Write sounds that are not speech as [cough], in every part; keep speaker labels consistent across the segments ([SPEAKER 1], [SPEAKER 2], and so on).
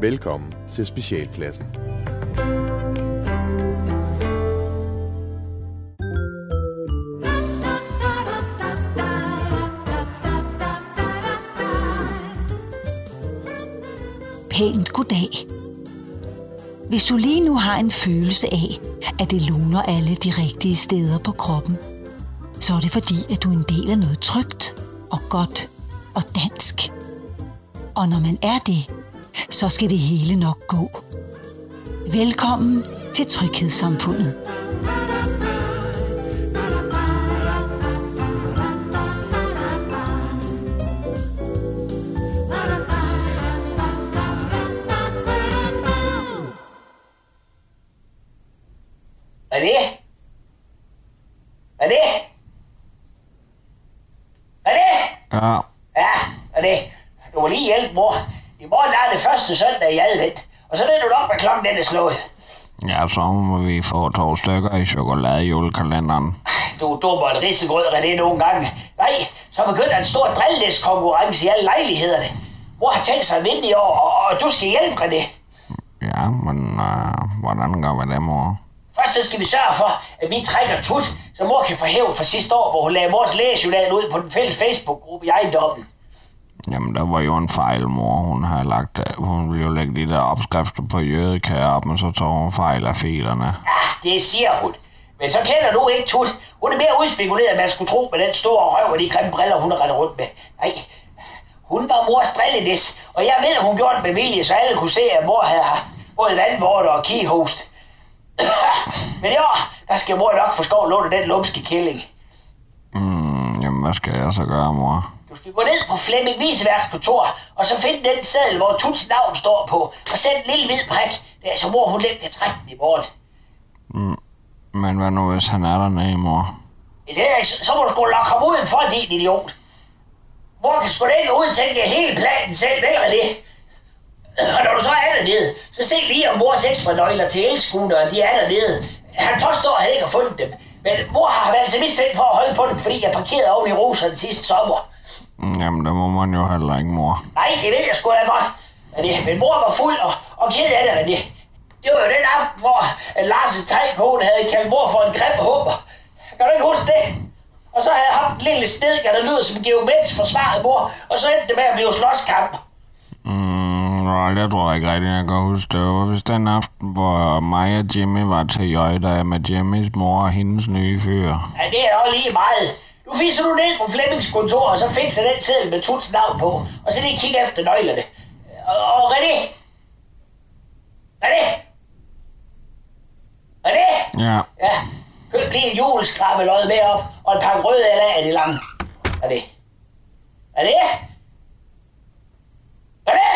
[SPEAKER 1] Velkommen til Specialklassen.
[SPEAKER 2] Pænt goddag. Hvis du lige nu har en følelse af, at det luner alle de rigtige steder på kroppen, så er det fordi, at du er en del af noget trygt og godt og dansk. Og når man er det, så skal det hele nok gå. Velkommen til Tryghedssamfundet.
[SPEAKER 3] Hvad er det? Hvad er det? Hvad er det?
[SPEAKER 4] Ja,
[SPEAKER 3] Ja, hvad er det? Du må lige hjælpe, mor. I morgen er det første søndag i advent. Og så ved du nok, hvad klokken den er slået.
[SPEAKER 4] ja, så må vi få to stykker i chokolade i julekalenderen.
[SPEAKER 3] Du dummer et risegrød, René, nogle gange. Nej, så begynder en stor drilllæskonkurrence i alle lejlighederne. Mor har tænkt sig at vinde i år, og, og du skal hjælpe, René.
[SPEAKER 4] Ja, men øh, hvordan gør vi det, mor?
[SPEAKER 3] Først så skal vi sørge for, at vi trækker tut, så mor kan få hævn fra sidste år, hvor hun lagde mors lægejournal ud på den fælles Facebook-gruppe i ejendommen.
[SPEAKER 4] Jamen, der var jo en fejl, mor. Hun havde lagt, hun ville jo lægge de der opskrifter på jødekager op, men så tog hun fejl af filerne.
[SPEAKER 3] Ja, det siger hun. Men så kender du ikke Tut. Hun er mere udspekuleret, end man skulle tro med den store røv og de grimme briller, hun har rendt rundt med. Nej, hun var mors drillenis, og jeg ved, at hun gjorde det med vilje, så alle kunne se, at mor havde haft både vandvorter og kihost. [coughs] Men år, der skal mor nok få skov låne den lumske kælling.
[SPEAKER 4] Mm, jamen, hvad skal jeg så gøre, mor?
[SPEAKER 3] Du skal gå ned på Flemming Viseværts kontor, og så finde den seddel, hvor Tuts navn står på, og sæt en lille hvid prik, der så mor hun nemt kan trække den i morgen.
[SPEAKER 4] Men hvad nu, hvis han er dernede, mor?
[SPEAKER 3] I det er, så må du sgu lokke ham udenfor, din idiot. Mor kan sgu da ikke udtænke hele planen selv, vel det? Og når du så er dernede, så se lige om mors ekstra nøgler til elskutteren, de er dernede. Han påstår, at han ikke har fundet dem. Men mor har altså mistænkt for at holde på dem, fordi jeg parkerede oven i roserne sidste sommer.
[SPEAKER 4] Mm, Jamen, det må man jo heller ikke, mor.
[SPEAKER 3] Nej, det ved jeg sgu da godt. Men, det, men mor var fuld og, og ked af det, men det, det var jo den aften, hvor Lars' tegkone havde kaldt mor for en grim håber. Kan du ikke huske det? Og så havde ham den lille snedker, der lyder som geomens forsvaret mor, og så endte det med at blive slåskamp.
[SPEAKER 4] Mm, nej, det tror jeg ikke rigtigt, jeg kan huske. Det var vist den aften, hvor mig og Jimmy var til Jøjda med Jimmys mor og hendes nye fyr.
[SPEAKER 3] Ja, det er også lige meget. Nu fiser du ned på Flemmings kontor, og så fikser den seddel med Tuts navn på, og så lige kigge efter nøglerne. Og, og René? René? René?
[SPEAKER 4] Ja,
[SPEAKER 3] Ja, køb lige en juleskrabbelod med op, og en pakke røde eller af det lange. Er det? Er det? Er det?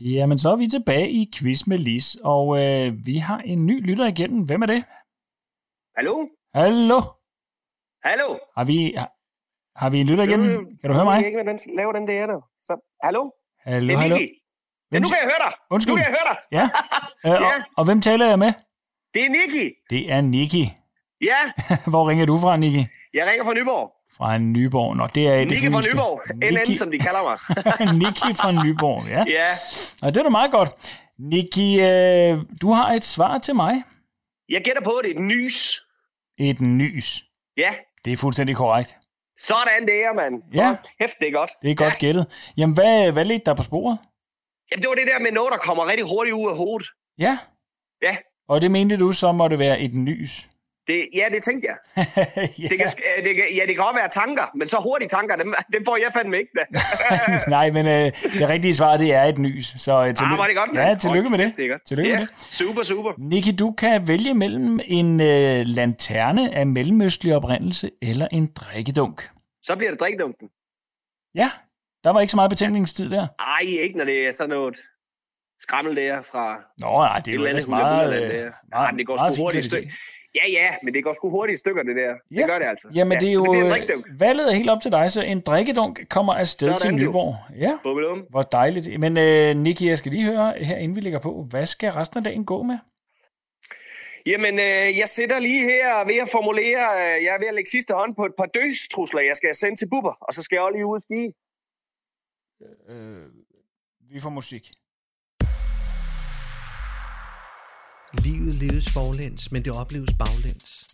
[SPEAKER 5] Jamen, så er vi tilbage i Quiz med Lis, og øh, vi har en ny lytter igennem. Hvem er det?
[SPEAKER 6] Hallo?
[SPEAKER 5] Hallo?
[SPEAKER 6] Hallo?
[SPEAKER 5] Har vi, har, vi en lytter igennem? Kan du høre
[SPEAKER 6] Jeg
[SPEAKER 5] mig?
[SPEAKER 6] ved ikke, hvordan laver den der der. Så, hallo?
[SPEAKER 5] Hallo,
[SPEAKER 6] Det er
[SPEAKER 5] hallo.
[SPEAKER 6] Ja, nu kan jeg høre dig.
[SPEAKER 5] Undskyld.
[SPEAKER 6] Nu kan jeg høre dig.
[SPEAKER 5] Ja, [laughs] øh, og,
[SPEAKER 6] Ja.
[SPEAKER 5] og hvem taler jeg med?
[SPEAKER 6] Det er Niki.
[SPEAKER 5] Det er Niki.
[SPEAKER 6] Ja, [laughs]
[SPEAKER 5] Hvor ringer du fra, Niki?
[SPEAKER 6] jeg ringer fra Nyborg.
[SPEAKER 5] Fra Nyborg. Nå, det er det
[SPEAKER 6] Niki fra
[SPEAKER 5] fynske.
[SPEAKER 6] Nyborg. NN, som de kalder mig. [laughs]
[SPEAKER 5] Niki fra Nyborg, ja.
[SPEAKER 6] ja.
[SPEAKER 5] Og det er da meget godt. Niki, øh, du har et svar til mig.
[SPEAKER 6] Jeg gætter på, at det er et nys.
[SPEAKER 5] Et nys.
[SPEAKER 6] Ja.
[SPEAKER 5] Det er fuldstændig korrekt.
[SPEAKER 6] Sådan det er, mand.
[SPEAKER 5] Ja.
[SPEAKER 6] Hold Kæft, det er godt.
[SPEAKER 5] Det er godt gættet. Jamen, hvad, hvad ledte dig på sporet?
[SPEAKER 6] Jamen, det var det der med noget, der kommer rigtig hurtigt ud af hovedet.
[SPEAKER 5] Ja.
[SPEAKER 6] Ja.
[SPEAKER 5] Og det mente du, så må det være et nys.
[SPEAKER 6] Det, ja, det tænkte jeg. [laughs]
[SPEAKER 5] ja.
[SPEAKER 6] Det kan, det kan, ja, det kan godt være tanker, men så hurtige tanker, dem, dem får jeg fandme ikke. Da. [laughs]
[SPEAKER 5] Nej, men øh, det rigtige svar, det er et nys. Så øh, tillykke,
[SPEAKER 6] Ah, var det godt,
[SPEAKER 5] ja, tillykke med det.
[SPEAKER 6] det er.
[SPEAKER 5] Tillykke
[SPEAKER 6] ja,
[SPEAKER 5] med det.
[SPEAKER 6] super, super.
[SPEAKER 5] Niki, du kan vælge mellem en øh, lanterne af mellemøstlig oprindelse eller en drikkedunk.
[SPEAKER 6] Så bliver det drikdunken.
[SPEAKER 5] Ja, der var ikke så meget betænkningstid der.
[SPEAKER 6] Ej, ikke når det er sådan noget skrammel der fra
[SPEAKER 5] Nå, nej, det er jo ellers meget, øh,
[SPEAKER 6] Nej, det går sgu hurtigt. Ja, ja, men det går sgu hurtigt i stykker, det der.
[SPEAKER 5] Ja.
[SPEAKER 6] Det gør det altså.
[SPEAKER 5] Jamen,
[SPEAKER 6] ja,
[SPEAKER 5] det er jo...
[SPEAKER 6] det
[SPEAKER 5] øh, valget er helt op til dig, så en drikkedunk kommer afsted
[SPEAKER 6] Sådan,
[SPEAKER 5] til
[SPEAKER 6] du.
[SPEAKER 5] Nyborg. Ja,
[SPEAKER 6] Bubelum.
[SPEAKER 5] hvor dejligt. Men øh, Niki, jeg skal lige høre her, inden vi lægger på, hvad skal resten af dagen gå med?
[SPEAKER 6] Jamen, øh, jeg sidder lige her ved at formulere, øh, jeg er ved at lægge sidste hånd på et par dødstrusler, jeg skal sende til Bubber, og så skal jeg også lige ud og ski.
[SPEAKER 5] Øh, vi får musik.
[SPEAKER 7] Livet leves forlæns, men det opleves baglæns.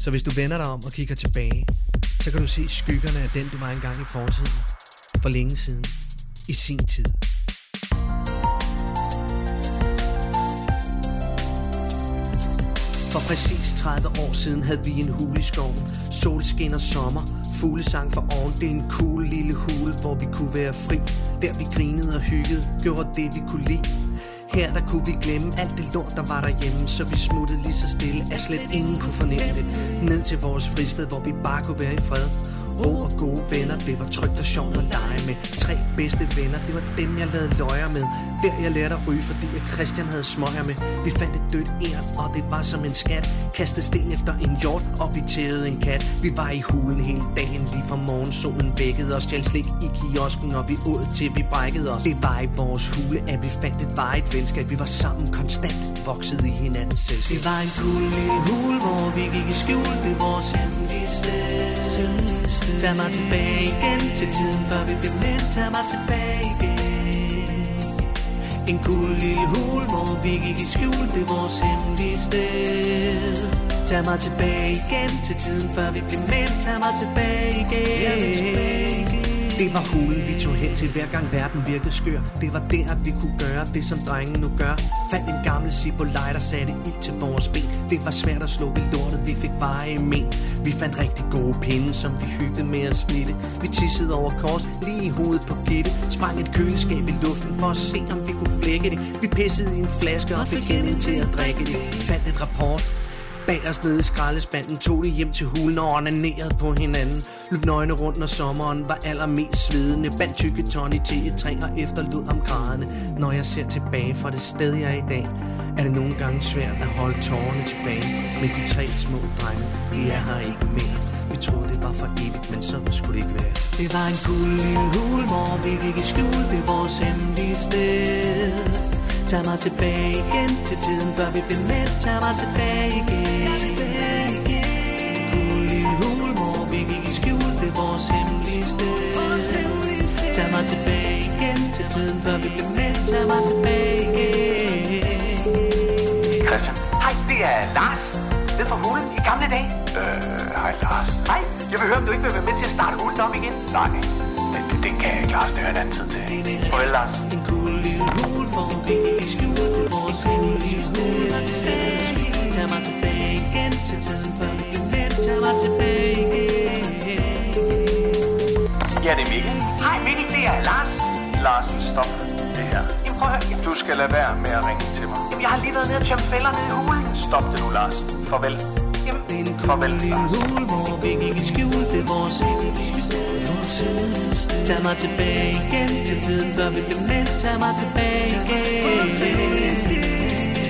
[SPEAKER 7] Så hvis du vender dig om og kigger tilbage, så kan du se skyggerne af den, du var engang i fortiden. For længe siden. I sin tid. For præcis 30 år siden havde vi en hul i skoven. Solskin og sommer, fuglesang for oven. Det er en cool lille hule, hvor vi kunne være fri. Der vi grinede og hyggede, gjorde det vi kunne lide. Her der kunne vi glemme alt det lort, der var derhjemme Så vi smuttede lige så stille, at slet ingen kunne fornemme det. Ned til vores fristed, hvor vi bare kunne være i fred. Ro og gode venner, det var trygt og sjovt at lege med. Tre bedste venner, det var dem jeg lavede løjer med. Der jeg lærte at ryge, fordi jeg Christian havde smøger med. Vi fandt et dødt ær, og det var som en skat. Kastede sten efter en hjort, og vi tævede en kat. Vi var i hulen hele dagen, lige fra morgensolen vækkede os. Stjæl slik i kiosken, og vi åd til vi brækkede os. Det var i vores hule, at vi fandt et varigt venskab. Vi var sammen konstant, voksede i hinandens selskab. Det var en cool lille hul, hvor vi gik i skjul. Det er vores hemmelige sted Tag mig tilbage igen til tiden, før vi blev mænd Tag mig tilbage igen. En cool lille hul, hvor vi gik i skjul. Det er vores hemmelige sted Tag mig tilbage igen til tiden, før vi blev mænd. Tag mig tilbage igen. Det var hulen, vi tog hen til hver gang verden virkede skør. Det var der, at vi kunne gøre det, som drengen nu gør. Fandt en gammel Zippo-lighter, satte ild til vores ben. Det var svært at slukke lortet, vi fik veje men Vi fandt rigtig gode pinde, som vi hyggede med at snitte. Vi tissede over kors, lige i hovedet på Gitte. Sprang et køleskab i luften for at se, om vi kunne flække det. Vi pissede i en flaske og fik hende til at drikke det. Fandt et rapport, Bagerst nede i skraldespanden tog de hjem til hulen og onanerede på hinanden. Løb nøgne rundt, når sommeren var allermest svedende. Bandt tykke Tony i et træ og efterlod om grædende. Når jeg ser tilbage fra det sted, jeg er i dag Er det nogle gange svært at holde tårerne tilbage. Men de tre små drenge, de er her ikke mere. Vi troede, det var for evigt, men sådan skulle det ikke være. Det var en cool lille hul, hvor vi gik i skjul. Det er vores hemmelige sted. Tag mig tilbage igen til tiden, før vi blev mænd Tag mig tilbage igen Cool lille hul, hvor vi gik i skjul Det er vores hemmelige sted Tag mig tilbage igen til tiden, før vi blev mænd Tag mig tilbage igen
[SPEAKER 8] Christian.
[SPEAKER 9] Hej, det er Lars. Nede fra hulen i gamle dage.
[SPEAKER 8] Øh, hej Lars.
[SPEAKER 9] Hej, jeg vil høre, om du ikke vil være med til at starte hulen op igen.
[SPEAKER 8] Nej, det, det, det kan jeg ikke, Lars. Det er en anden tid til.
[SPEAKER 9] Farvel, Lars.
[SPEAKER 7] En cool lille hul, hvor vi
[SPEAKER 8] Larsen, stop det her.
[SPEAKER 9] Jamen, prøv at høre.
[SPEAKER 8] Du skal lade være med at ringe til mig.
[SPEAKER 9] jamen, jeg har lige været nede og tømme fælder nede i hulen.
[SPEAKER 8] Stop det nu, Lars. Farvel.
[SPEAKER 9] Jamen,
[SPEAKER 7] En
[SPEAKER 8] Farvel, Lars.
[SPEAKER 7] hul, hvor vi gik i skjul Det er vores Tag mig tilbage igen til tiden, før vi blev mænd Tag mig tilbage igen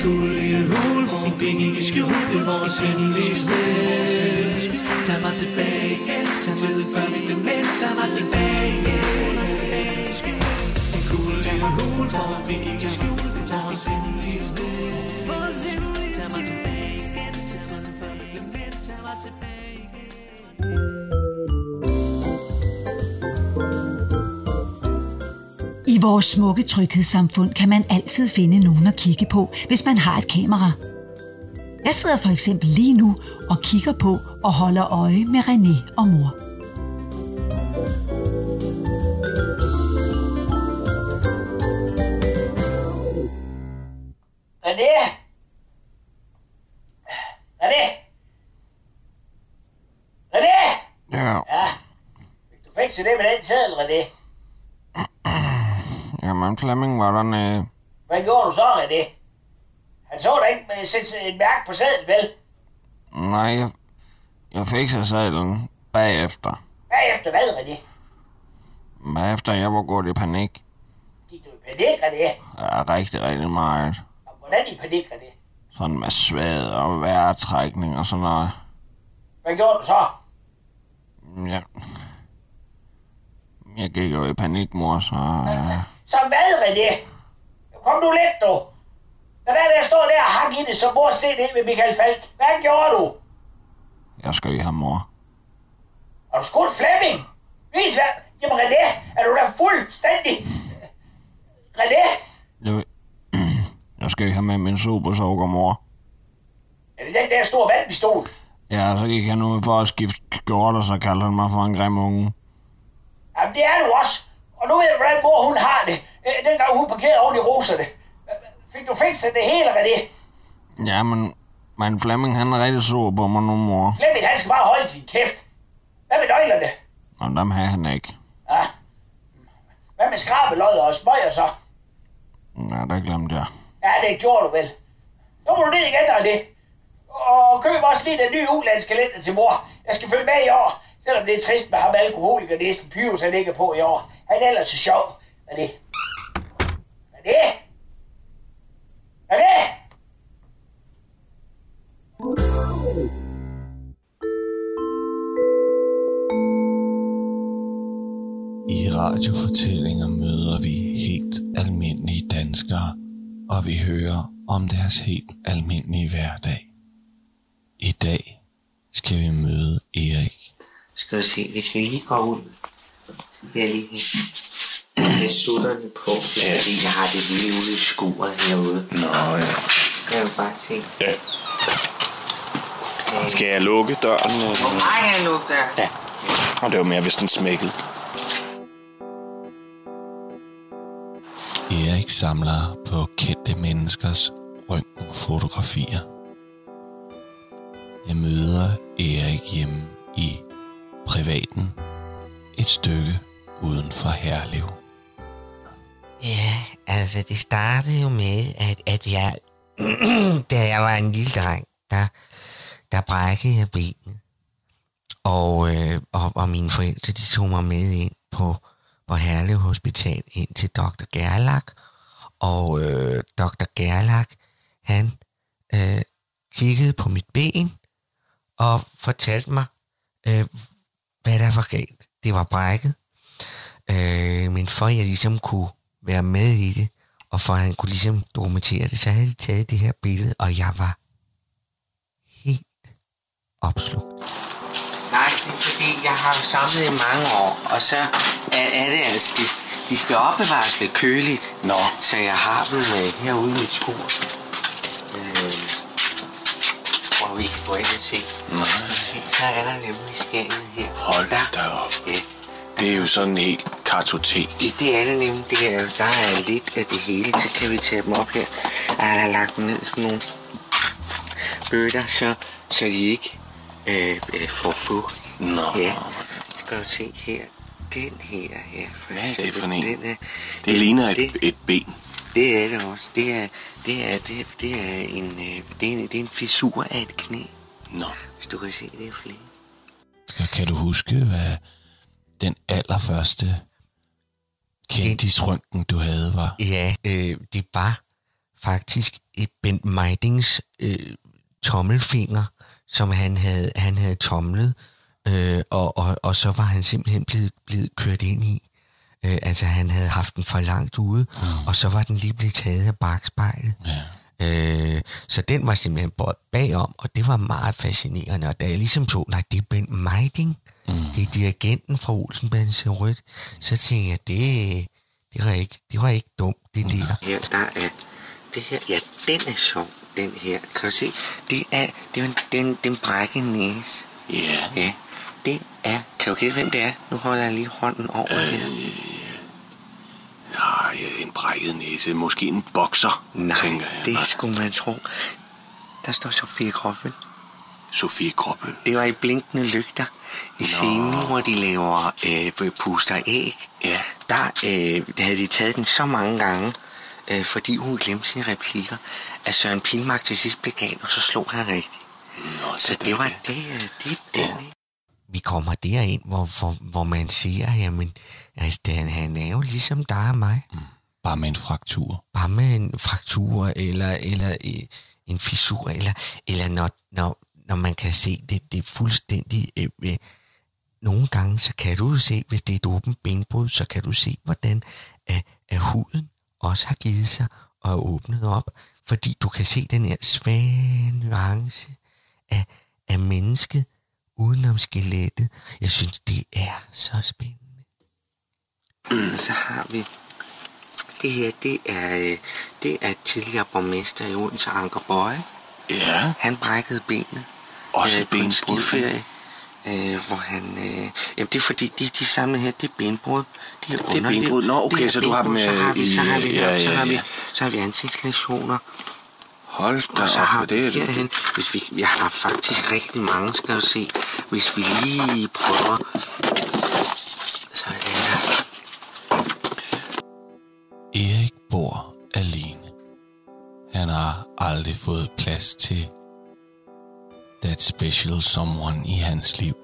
[SPEAKER 7] Cool lille hul, hvor vi gik i skjul Det er vores hemmelige sted Tag mig tilbage igen til tiden, før vi blev mænd Tag mig tilbage hul, hvor vi gik i skjul Det er vores hemmelige sted Tag mig tilbage igen til tiden, Tag mig tilbage igen
[SPEAKER 2] I vores smukke tryghedssamfund kan man altid finde nogen at kigge på, hvis man har et kamera. Jeg sidder for eksempel lige nu og kigger på og holder øje med René og mor.
[SPEAKER 3] René? René? René?
[SPEAKER 4] Ja,
[SPEAKER 3] Ja, fik du fikset det med den seddel, René?
[SPEAKER 4] jamen Flemming var dernede.
[SPEAKER 3] Hvad gjorde du så, René? Han så da ikke med sætte et mærke på sedlen, vel?
[SPEAKER 4] Nej, jeg, jeg fik sig sadlen bagefter.
[SPEAKER 3] Bagefter hvad, René?
[SPEAKER 4] Bagefter jeg var gået i panik.
[SPEAKER 3] Gik du i panik, René?
[SPEAKER 4] Ja, rigtig, rigtig meget.
[SPEAKER 3] Hvordan i panik, René?
[SPEAKER 4] Sådan med sved og vejrtrækning og sådan noget.
[SPEAKER 3] Hvad gjorde du så?
[SPEAKER 4] Jeg, jeg gik jo i panik, mor, så... Ja.
[SPEAKER 3] Så hvad, René? Kom nu lidt, du. Lad være med at stå der og hakke i det, som mor se det med Michael Falk. Hvad gjorde du?
[SPEAKER 4] Jeg skal i ham, mor.
[SPEAKER 3] Har du skudt Flemming? Vis hvad? Jamen René, er du da fuldstændig... René,
[SPEAKER 4] Jeg. Jeg skal have med min supersokker, mor.
[SPEAKER 3] er det den der store vandpistol?
[SPEAKER 4] Ja, så gik han ud for at skifte skjorte, og så kaldte han mig for en grim unge.
[SPEAKER 3] Jamen det er du også. Og nu ved jeg, hvordan mor hun har det. Øh, Dengang hun parkerede oven i roserne. Fik du fikset det hele, René?
[SPEAKER 4] Ja, men, men Flemming, han er rigtig sur på mig nu, mor.
[SPEAKER 3] Flemming, han skal bare holde sin kæft. Hvad med nøglerne?
[SPEAKER 4] Og dem har han ikke.
[SPEAKER 3] Ja. Hvad med skrabelodder og smøger så?
[SPEAKER 4] Ja, det glemte jeg.
[SPEAKER 3] Ja, det gjorde du vel. Så må du ned igen, og det. Og køb også lige den nye ulandskalender til mor. Jeg skal følge med i år. Selvom det er trist med ham alkoholiker, næsten Pyrus, han ligger på i år. Han er ellers så sjov. Hvad er det? Hvad er det? Hvad er det?
[SPEAKER 10] I radiofortællinger møder vi helt almindelige danskere, og vi hører om deres helt almindelige hverdag. I dag skal vi møde Erik.
[SPEAKER 11] Skal vi se, hvis vi lige går ud, så bliver jeg lige have sutterne på, ja. fordi jeg har det lige ude i skuret herude.
[SPEAKER 12] Nå ja.
[SPEAKER 11] Kan jeg jo bare se.
[SPEAKER 12] Ja. Skal jeg lukke døren? Eller?
[SPEAKER 11] kan jeg lukke der?
[SPEAKER 12] Ja. Og det var mere, hvis den smækkede.
[SPEAKER 10] Erik samler på kendte menneskers røntgenfotografier. Jeg møder Erik hjemme i privaten et stykke uden for Herlev.
[SPEAKER 11] Ja, altså det startede jo med, at, at jeg, [clears throat] da jeg var en lille dreng, der, der brækkede jeg benet. Og, øh, og, og mine forældre, de tog mig med ind på, på Herlev Hospital, ind til Dr. Gerlach. Og øh, Dr. Gerlach, han øh, kiggede på mit ben og fortalte mig, øh, hvad der var galt. Det var brækket. Øh, men for at jeg ligesom kunne være med i det, og for at han kunne ligesom dokumentere det, så havde de taget det her billede, og jeg var helt opslugt. Nej, det er fordi, jeg har samlet i mange år, og så er, er det altså, det, de skal opbevares lidt køligt.
[SPEAKER 12] Nå.
[SPEAKER 11] Så jeg har dem øh, herude i mit skur. Øh, hvor vi kan gå ind og se.
[SPEAKER 12] Nå.
[SPEAKER 11] Se, så er der nemlig scannet her.
[SPEAKER 12] Hold da op.
[SPEAKER 11] Ja.
[SPEAKER 12] Det er jo sådan helt kartotek.
[SPEAKER 11] I det er det nemlig, det her, der er lidt af det hele, så kan vi tage dem op her. Jeg har lagt dem ned i sådan nogle bøtter, så, så de ikke øh, øh, får fugt.
[SPEAKER 12] Nå.
[SPEAKER 11] Ja, skal du se her. Den her her. For
[SPEAKER 12] Hvad er det for en?
[SPEAKER 11] Den er,
[SPEAKER 12] Det ligner et,
[SPEAKER 11] det,
[SPEAKER 12] et ben.
[SPEAKER 11] det er det også. Det er, det er, det er, det er, en, øh, det er, en, det er en fissur af et knæ.
[SPEAKER 12] Nå.
[SPEAKER 11] Hvis du kan se, det er flere.
[SPEAKER 10] Kan, kan du huske, hvad den allerførste kendisrøntgen, du havde, var?
[SPEAKER 11] Ja, øh, det var faktisk et Bent Meidings øh, tommelfinger, som han havde, han havde tomlet, øh, og, og, og så var han simpelthen blevet, blevet kørt ind i. Øh, altså han havde haft den for langt ude, mm. og så var den lige blevet taget af bagspejlet.
[SPEAKER 10] Ja.
[SPEAKER 11] Øh, så den var simpelthen båret bagom, og det var meget fascinerende. Og da jeg ligesom så, nej, det er Bent Meiding, mm. det er dirigenten fra Olsenbands Rødt, så tænkte jeg, det, det, var ikke, det var ikke dumt, det der. Her, der er det her, ja, den er sjov, den her. Kan du se? Det er, det er en, den, den brække næse.
[SPEAKER 12] Ja.
[SPEAKER 11] Ja, det er, kan du gætte, hvem det er? Nu holder jeg lige hånden over øh, her.
[SPEAKER 12] Ja, en brækket næse. Måske en bokser,
[SPEAKER 11] Nej,
[SPEAKER 12] tænker jeg.
[SPEAKER 11] det skulle man tro. Der står Sofie Kroppel.
[SPEAKER 12] Sofie Kroppel.
[SPEAKER 11] Det var i blinkende lygter. I scenen, hvor de laver øh, puster æg.
[SPEAKER 12] Ja.
[SPEAKER 11] Der øh, havde de taget den så mange gange, øh, fordi hun glemte sine replikker, at Søren Pilmark til sidst blev gal, og så slog han rigtigt.
[SPEAKER 12] Nå,
[SPEAKER 11] Så det var det, øh, det, det. Vi kommer derind, hvor, hvor, hvor man siger, jamen, altså, han, han er jo ligesom dig og mig. Mm.
[SPEAKER 10] Bare med en fraktur.
[SPEAKER 11] Bare med en fraktur, eller, eller øh, en fissur, eller, eller når, når, når man kan se det, det er fuldstændig... Øh, øh, nogle gange, så kan du se, hvis det er et åbent benbrud, så kan du se, hvordan at, at huden også har givet sig og er åbnet op, fordi du kan se den her svage nuance af, af mennesket udenom skelettet. Jeg synes, det er så spændende. Og så har vi... Det her, det er, øh, det er tidligere borgmester i Odense, Anker Bøje.
[SPEAKER 12] Ja.
[SPEAKER 11] Han brækkede benet.
[SPEAKER 12] Også et
[SPEAKER 11] på en
[SPEAKER 12] benbrud,
[SPEAKER 11] skiferie. Øh, hvor han... Øh, jamen, det er fordi, de, de samlede her, det er benbrud. Det er,
[SPEAKER 12] Det er benbrud. Nå, okay, så du har dem,
[SPEAKER 11] benbrud. Så har
[SPEAKER 12] øh,
[SPEAKER 11] vi, så har vi,
[SPEAKER 12] i-
[SPEAKER 11] ja,
[SPEAKER 12] ja,
[SPEAKER 11] så
[SPEAKER 12] ja,
[SPEAKER 11] har vi,
[SPEAKER 12] ja.
[SPEAKER 11] så har vi ansigtslæsioner.
[SPEAKER 12] Hold da
[SPEAKER 11] Og så
[SPEAKER 12] op,
[SPEAKER 11] har
[SPEAKER 12] det er det.
[SPEAKER 11] hvis vi, jeg har faktisk rigtig mange, skal du se. Hvis vi lige prøver... Så er der...
[SPEAKER 10] Erik bor alene. Han har aldrig fået plads til that special someone i hans liv.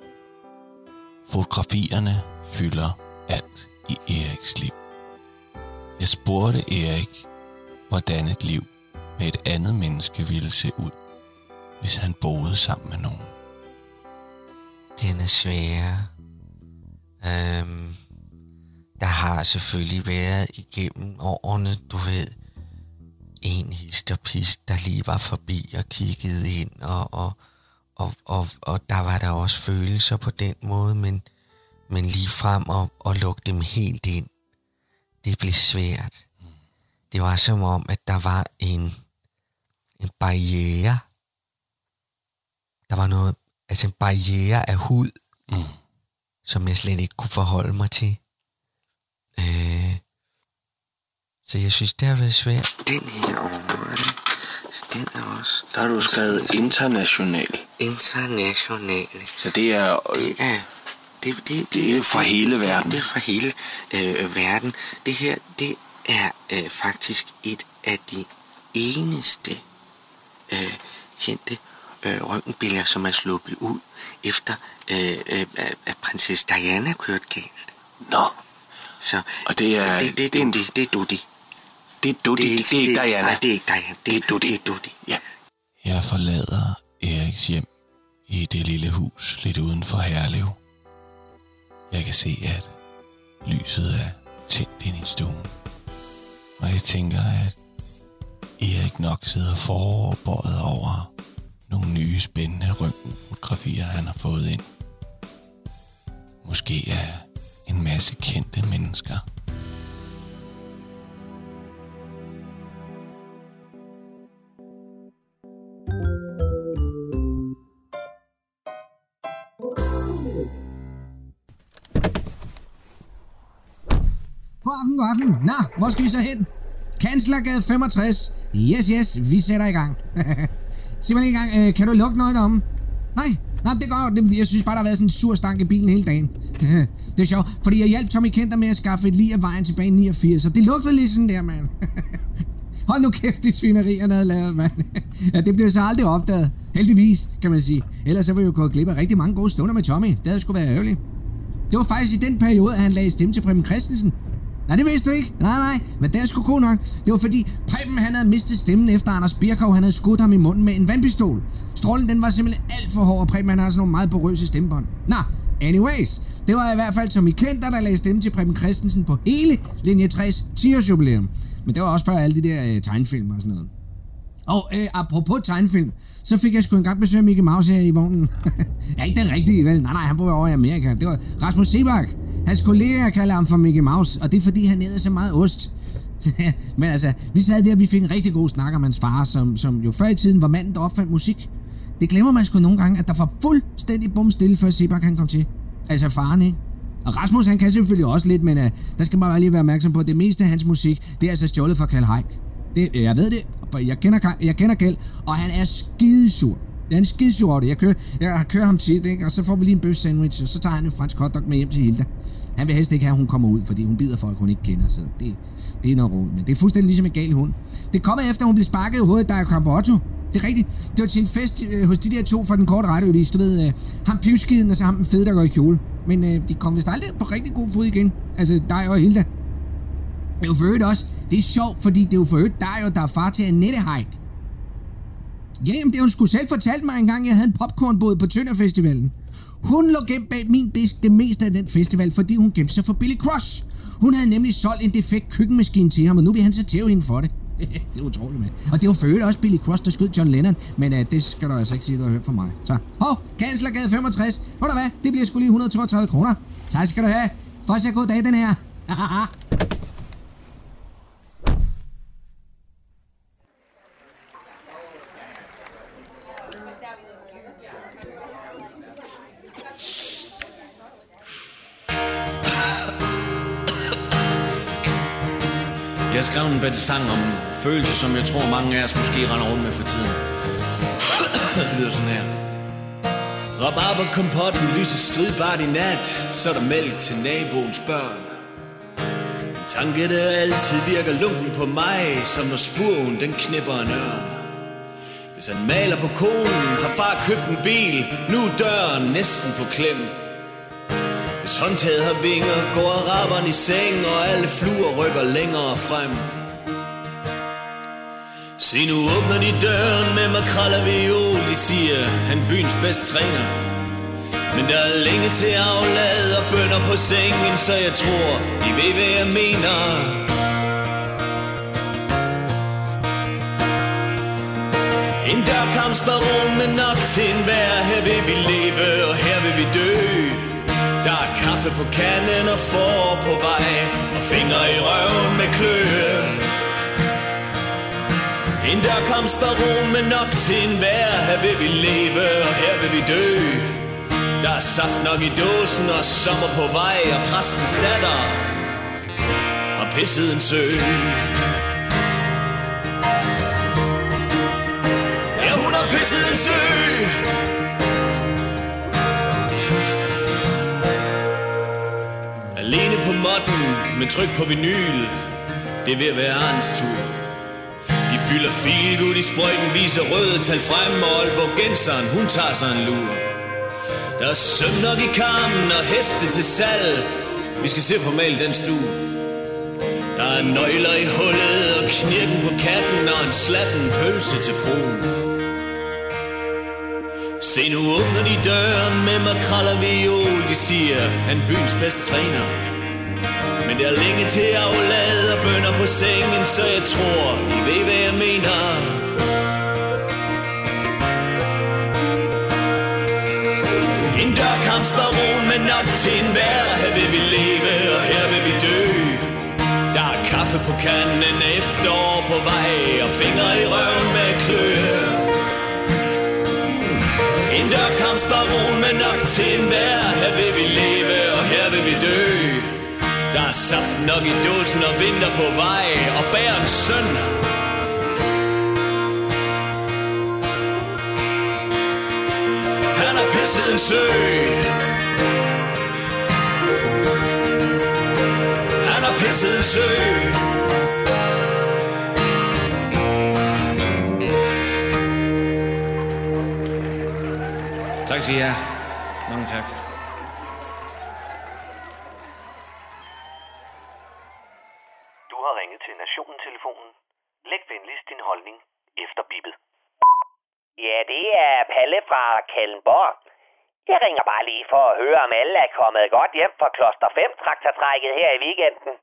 [SPEAKER 10] Fotografierne fylder alt i Eriks liv. Jeg spurgte Erik, hvordan et liv med et andet menneske ville se ud, hvis han boede sammen med nogen.
[SPEAKER 11] Den er svær. Øhm, der har selvfølgelig været igennem årene, du ved, en histerpist, der lige var forbi og kiggede ind, og, og, og, og, og der var der også følelser på den måde, men, men lige frem og, og lukke dem helt ind, det blev svært. Det var som om, at der var en, en barriere. Der var noget, altså en barriere af hud,
[SPEAKER 10] mm.
[SPEAKER 11] som jeg slet ikke kunne forholde mig til. Øh, så jeg synes, det har været svært. Den her over, så den er også...
[SPEAKER 12] Der har du skrevet international.
[SPEAKER 11] International.
[SPEAKER 12] Så det er...
[SPEAKER 11] Det er... Det, det,
[SPEAKER 12] Det er for hele verden.
[SPEAKER 11] Det er for hele øh, verden. Det her, det er øh, faktisk et af de eneste øh, kendte øh, røntgenbilleder, som er sluppet ud, efter øh, øh, at- prinsesse Diana kørte galt.
[SPEAKER 12] Nå.
[SPEAKER 11] Så,
[SPEAKER 12] Og det er...
[SPEAKER 11] det, det, er
[SPEAKER 12] det er en-
[SPEAKER 11] Dudi. Det er Dudi.
[SPEAKER 12] Det er Dudi, det, det er ikke Diana.
[SPEAKER 11] Nej, det er ikke Diana. Det,
[SPEAKER 12] Det er Dudi.
[SPEAKER 11] Det er Dudi.
[SPEAKER 12] Ja.
[SPEAKER 10] Jeg forlader Eriks hjem i det lille hus lidt uden for Herlev. Jeg kan se, at lyset er tændt ind i stuen. Og jeg tænker, at Erik nok sidder foroverbøjet over nogle nye spændende røntgenfotografier, han har fået ind. Måske er en masse kendte mennesker.
[SPEAKER 13] God aften, god aften. Nå, hvor skal I så hen? Kanslergade 65. Yes, yes, vi sætter i gang. [laughs] Sig mig lige en gang, øh, kan du lukke noget om? Nej, nej, det går. Det- Jeg synes bare, der har været sådan en sur stank i bilen hele dagen. [laughs] Det er sjovt, fordi jeg hjalp Tommy Kenter med at skaffe et lige af vejen tilbage i 89, så det lugtede lige sådan der, mand. [laughs] Hold nu kæft, de svinerier, han havde lavet, mand. Ja, det blev så aldrig opdaget. Heldigvis, kan man sige. Ellers så var vi jo gået glip af rigtig mange gode stunder med Tommy. Det havde sgu været ærgerligt. Det var faktisk i den periode, at han lagde stemme til Preben Christensen. Nej, det vidste du ikke. Nej, nej, men det er sgu god nok. Det var fordi Preben han havde mistet stemmen efter Anders Birkov, han havde skudt ham i munden med en vandpistol. Strålen den var simpelthen alt for hård, og Preben han har sådan nogle meget porøse stemmebånd. Nå, anyways. Det var i hvert fald som I kendte, der lagde stemme til Preben Christensen på hele linje 60 10 års jubilæum. Men det var også før alle de der øh, tegnfilm og sådan noget. Og øh, apropos tegnfilm, så fik jeg sgu engang besøg af Mickey Mouse her i vognen. [laughs] ja, ikke den rigtige, vel? Nej, nej, han bor over i Amerika. Det var Rasmus Sebak. Hans kollegaer kalder ham for Mickey Mouse, og det er fordi, han æder så meget ost. [laughs] Men altså, vi sad der, og vi fik en rigtig god snak om hans far, som, som jo før i tiden var manden, der opfandt musik. Det glemmer man sgu nogle gange, at der var fuldstændig bum stille, før Sebak han kom til. Altså faren, ikke? Og Rasmus, han kan selvfølgelig også lidt, men uh, der skal man bare lige være opmærksom på, at det meste af hans musik, det er altså stjålet fra Karl Haik. Det, øh, jeg ved det, og jeg kender, jeg kender Kjeld, og han er skidesur. Det er en skidesur over det. Jeg kører, jeg kører ham tit, ikke? og så får vi lige en bøf sandwich, og så tager han en fransk hotdog med hjem til Hilda. Han vil helst ikke have, at hun kommer ud, fordi hun bider folk, hun ikke kender, så det, det er noget råd. Men det er fuldstændig ligesom en gal hund. Det kommer efter, at hun blev sparket i hovedet, der er kom Otto. Det er rigtigt. Det var til en fest øh, hos de der to fra den korte radioavis. Du ved, øh, ham pivskiden og så ham den fede, der går i kjole. Men øh, de kom vist aldrig på rigtig god fod igen. Altså dig og Hilda. Det er jo for øvrigt også. Det er sjovt, fordi det er jo for øvrigt dig og der er far til Annette Haik. Jamen, det har hun sgu selv fortalt mig engang, jeg havde en popcornbåd på Tønderfestivalen. Hun lå gemt bag min disk det meste af den festival, fordi hun gemte sig for Billy Cross. Hun havde nemlig solgt en defekt køkkenmaskine til ham, og nu vil han så tæve hende for det. [laughs] det er utroligt, mand. Og det var for også Billy Cross, der skød John Lennon, men uh, det skal du altså ikke sige, du har hørt fra mig. Så, hov, Kanslergade 65. Ved du hvad, det bliver sgu lige 132 kroner. Tak skal du have. Først jeg god dag, den her. [laughs]
[SPEAKER 14] Jeg sang om følelser, som jeg tror mange af os måske render rundt med for tiden. det [coughs] lyder sådan her. Rabarber kompotten lyser stridbart i nat, så er der mælk til naboens børn. En tanke, der altid virker lunken på mig, som når spurven den knipper en ørn. Hvis han maler på konen, har far købt en bil, nu er døren næsten på klem. Hvis håndtaget har vinger, går araberen i seng, og alle fluer rykker længere frem. Se nu åbner de døren med makrel og viol, de siger, han byens bedste træner. Men der er længe til aflad og bønder på sengen, så jeg tror, de ved, hvad jeg mener. En dørkampsbaron med nok til en vær, her vil vi leve, og her vil vi dø. Der er kaffe på kanden og får på vej Og fingre i røven med kløe en dørkampsbaron med nok til en vær. Her vil vi leve og her vil vi dø. Der er saft nok i dåsen og sommer på vej Og præstens datter har pisset en sø. Ja, hun har pisset en sø. Alene på modden med tryk på vinyl. Det er ved at være Arns tur fylder filgud i sprøjten Viser røde tal frem Og Aalborg Genseren, hun tager sig en lur. Der er søm nok i kammen Og heste til salg. Vi skal se på mal den stue. Der er nøgler i hullet Og knirken på katten Og en slatten pølse til fruen. Se nu åbner de døren med makrel og viol De siger, han byens bedste træner. Men der er længe til at lade og bønder på sengen Så jeg tror, I ved hvad jeg mener. En dørkampsbaron med nok til en vær Her vil vi leve, og her vil vi dø. Der er kaffe på kanden, efterår på vej Og fingre i røven med kløe en dørkampsbaron med nok til en vær Her vil vi leve, og her vil vi dø. Der er saft nok i dåsen og vinter på vej Og bærens søn Han har pisset en sø Han har pisset en sø Tak skal I have. Mange tak.
[SPEAKER 15] Du har ringet til Nationen-telefonen. Læg venligst din holdning efter bippet.
[SPEAKER 16] Ja, det er Palle fra Kallenborg. Jeg ringer bare lige for at høre, om alle er kommet godt hjem fra Kloster 5 traktortrækket her i weekenden.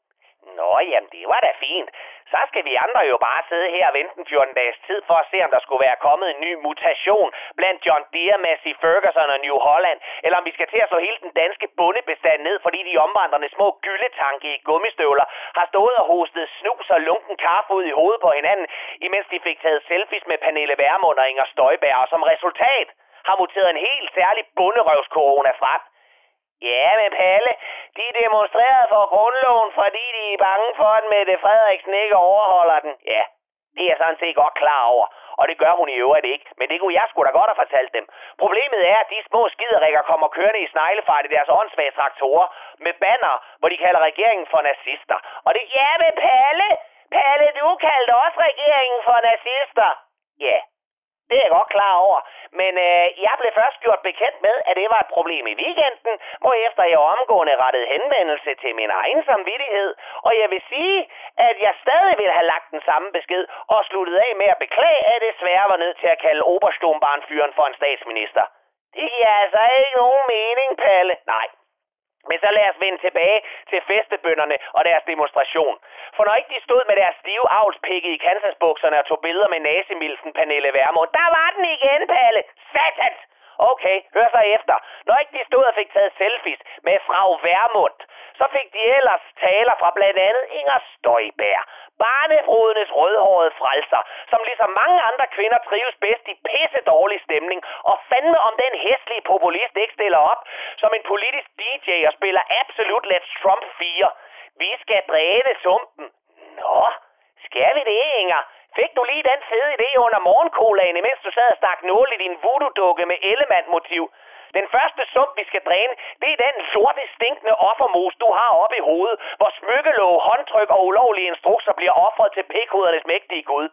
[SPEAKER 16] Nå, jamen det var da fint. Så skal vi andre jo bare sidde her og vente en 14 dages tid for at se, om der skulle være kommet en ny mutation blandt John Deere, Massey Ferguson og New Holland, eller om vi skal til at slå hele den danske bundebestand ned, fordi de omvandrende små gyldetanke i gummistøvler har stået og hostet snus og lunken kaffe ud i hovedet på hinanden, imens de fik taget selfies med Pernille Vermund og Inger Støjberg, og som resultat har muteret en helt særlig bunderøvskorona frem. Ja, men Palle, de demonstrerede for grundloven, fordi de er bange for, at Mette Frederiksen ikke overholder den. Ja, det er jeg sådan set godt klar over, og det gør hun i øvrigt ikke. Men det kunne jeg sgu da godt have fortalt dem. Problemet er, at de små skiderikker kommer kørende i sneglefart i deres åndssvage traktorer med banner, hvor de kalder regeringen for nazister. Og det, ja, men Palle, Palle, du kaldte også regeringen for nazister. Ja, det er jeg godt klar over. Men øh, jeg blev først gjort bekendt med, at det var et problem i weekenden, hvorefter jeg omgående rettede henvendelse til min egen samvittighed. Og jeg vil sige, at jeg stadig ville have lagt den samme besked og sluttet af med at beklage, at det svære var nødt til at kalde Oberstombarnfyren for en statsminister. Det giver altså ikke nogen mening, Palle. Nej, men så lad os vende tilbage til festebønderne og deres demonstration. For når ikke de stod med deres stive avlspikke i kansasbukserne og tog billeder med nazimilfen Pernille Vermund, der var den igen, Palle! Satans! Okay, hør så efter. Når ikke de stod og fik taget selfies med frau Vermund, så fik de ellers taler fra blandt andet Inger Støjbær, barnefrodenes rødhårede frelser, som ligesom mange andre kvinder trives bedst i pisse dårlig stemning, og fandme om den hæslige populist ikke stiller op som en politisk DJ og spiller Absolut Let's Trump 4. Vi skal dræne sumpen. Nå, skal vi det, Inger? Fik du lige den fede idé under morgenkolaen, imens du sad og stak nål i din voodoo-dukke med element-motiv? Den første sump, vi skal dræne, det er den sorte, stinkende offermos, du har oppe i hovedet, hvor smykkelov, håndtryk og ulovlige instrukser bliver offret til pikhudernes mægtige Gud.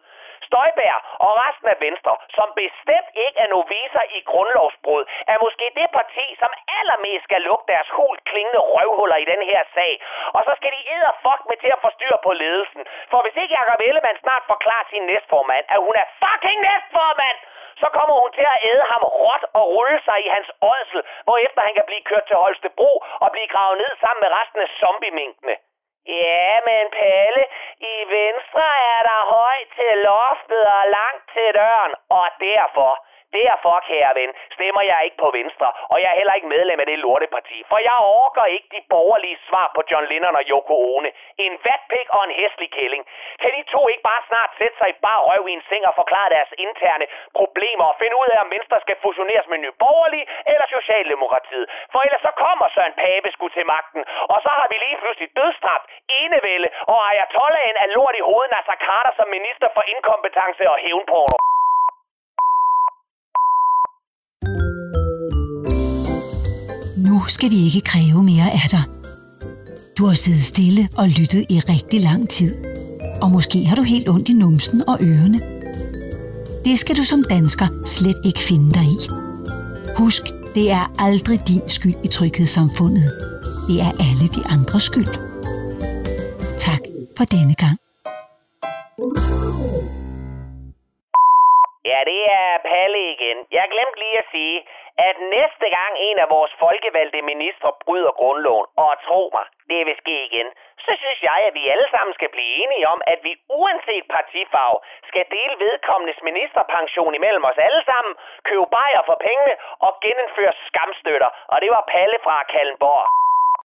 [SPEAKER 16] Støjbær og resten af Venstre, som bestemt ikke er noviser i grundlovsbrud, er måske det parti, som allermest skal lukke deres hult klingende røvhuller i den her sag. Og så skal de fuck med til at forstyrre på ledelsen. For hvis ikke Jacob Ellemann snart forklarer sin næstformand, at hun er fucking næstformand, så kommer hun til at æde ham råt og rulle sig i hans ådsel, hvorefter han kan blive kørt til Holstebro og blive gravet ned sammen med resten af zombieminkene. Ja, men Palle, i venstre er der højt til loftet og langt til døren, og derfor Derfor, kære ven, stemmer jeg ikke på Venstre, og jeg er heller ikke medlem af det lorteparti, for jeg orker ikke de borgerlige svar på John Lennon og Yoko Ono. En vatpik og en hæslig kælling. Kan de to ikke bare snart sætte sig i bare røv i en seng og forklare deres interne problemer og finde ud af, om Venstre skal fusioneres med Nye Borgerlige eller Socialdemokratiet? For ellers så kommer Søren Pape sgu til magten, og så har vi lige pludselig dødstraf, enevælde og Ayatollahen af lort i hovedet Nasser Carter som minister for inkompetence og hævnporno.
[SPEAKER 2] Nu skal vi ikke kræve mere af dig. Du har siddet stille og lyttet i rigtig lang tid. Og måske har du helt ondt i numsen og ørerne. Det skal du som dansker slet ikke finde dig i. Husk, det er aldrig din skyld i tryghedssamfundet. Det er alle de andres skyld. Tak for denne gang.
[SPEAKER 16] Jeg glemte lige at sige, at næste gang en af vores folkevalgte ministre bryder grundloven, og tro mig, det vil ske igen, så synes jeg, at vi alle sammen skal blive enige om, at vi uanset partifarve skal dele vedkommendes ministerpension imellem os alle sammen, købe bajer for pengene og genindføre skamstøtter. Og det var Palle fra Kallenborg.